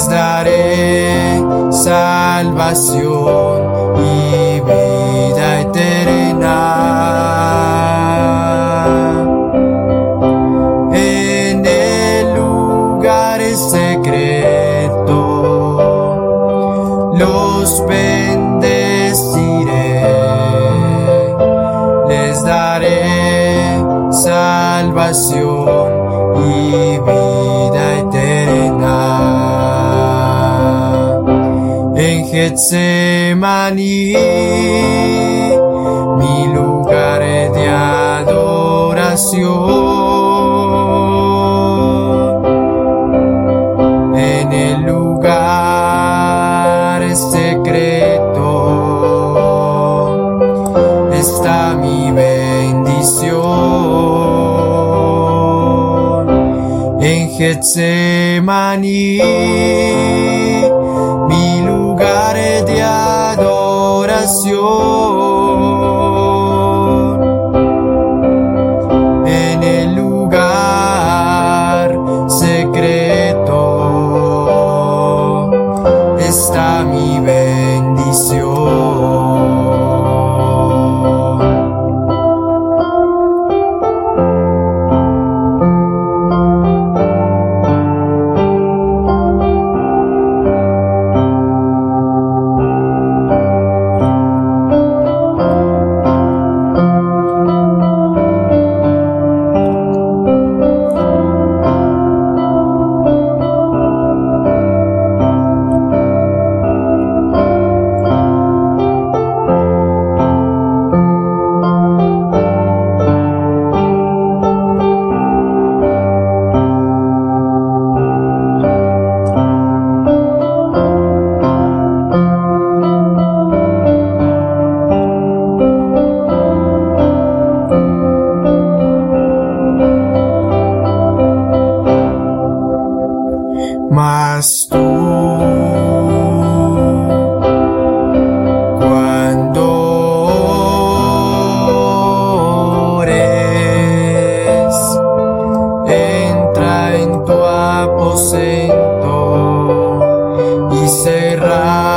les daré salvación y vida eterna. En el lugar secreto los bendeciré, les daré salvación y vida. Getsemaní, mi lugar de adoración. En el lugar secreto está mi bendición. En Getsemaní, mi lugar de adoración. Tú, cuando ores, entra en tu aposento y cerrada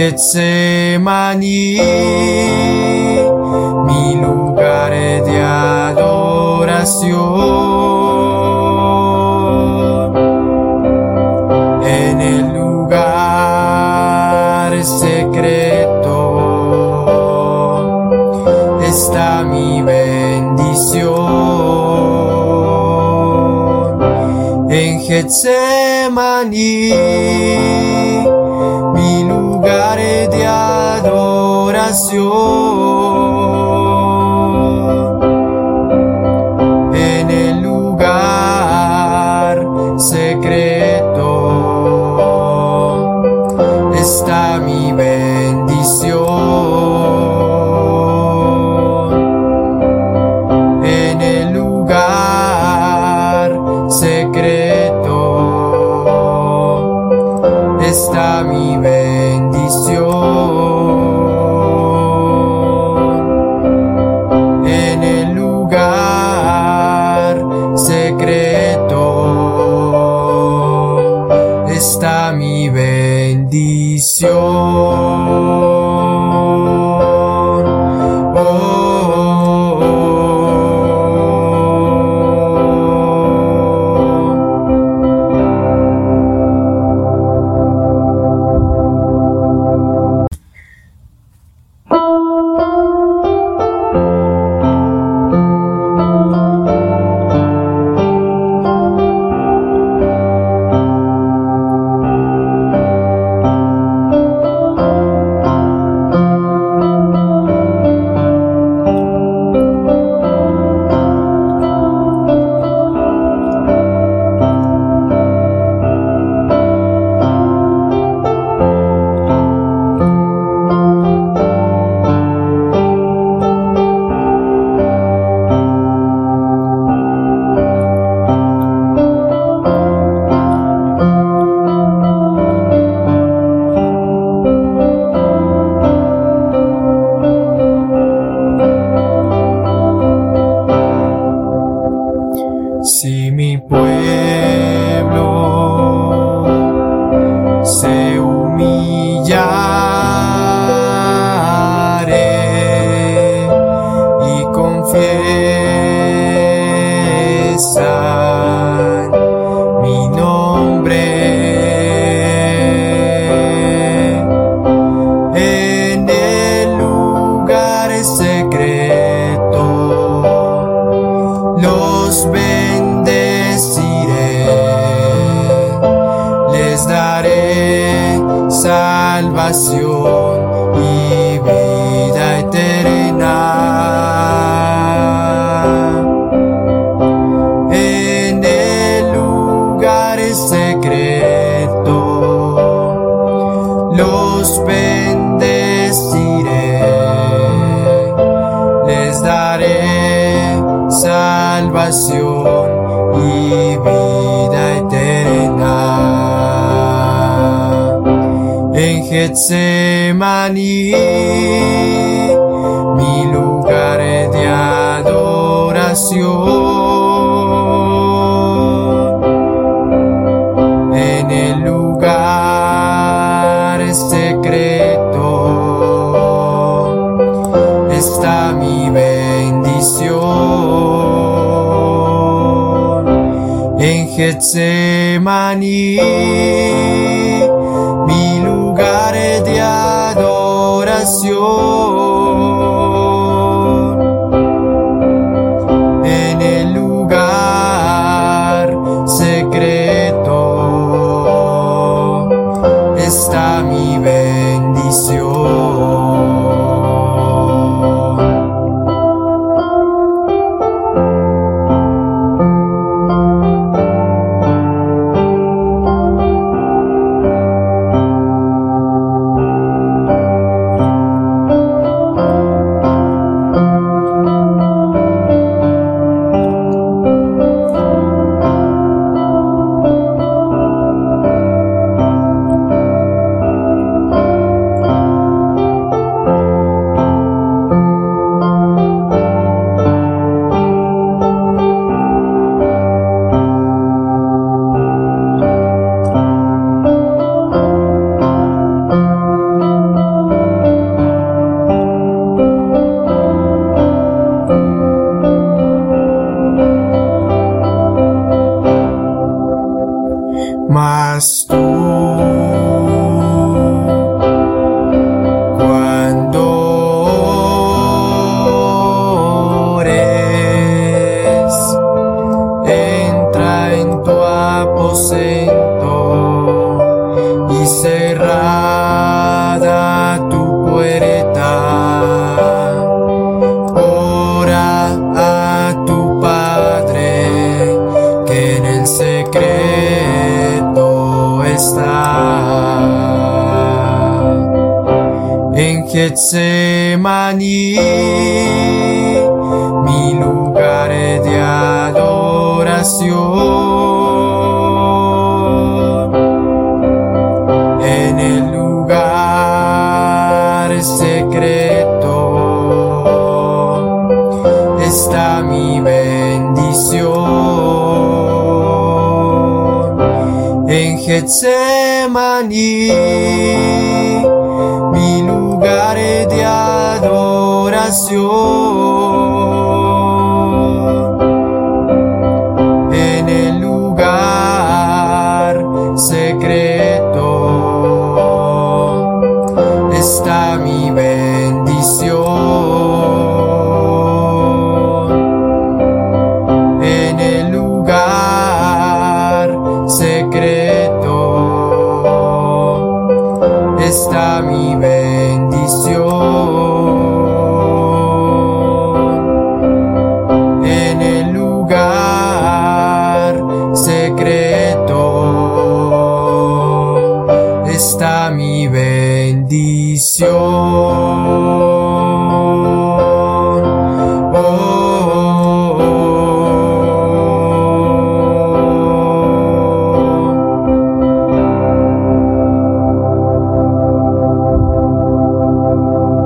Getsemaní, mi lugar de adoración. En el lugar secreto está mi bendición. En Getsemaní, lugar de adoración. Bendición. Salvación y vida eterna. En el lugar secreto los bendeciré, les daré salvación y vida Getsemaní, mi lugar de adoración. En el lugar secreto está mi bendición. En Getsemaní, mi lugar de adoración. Tú, cuando ores, entra en tu aposento y cerrada tu puerta. Getsemaní, mi lugar de adoración. En el lugar secreto está mi bendición. En Getsemaní, mi lugar de adoración. Secreto está mi bendición.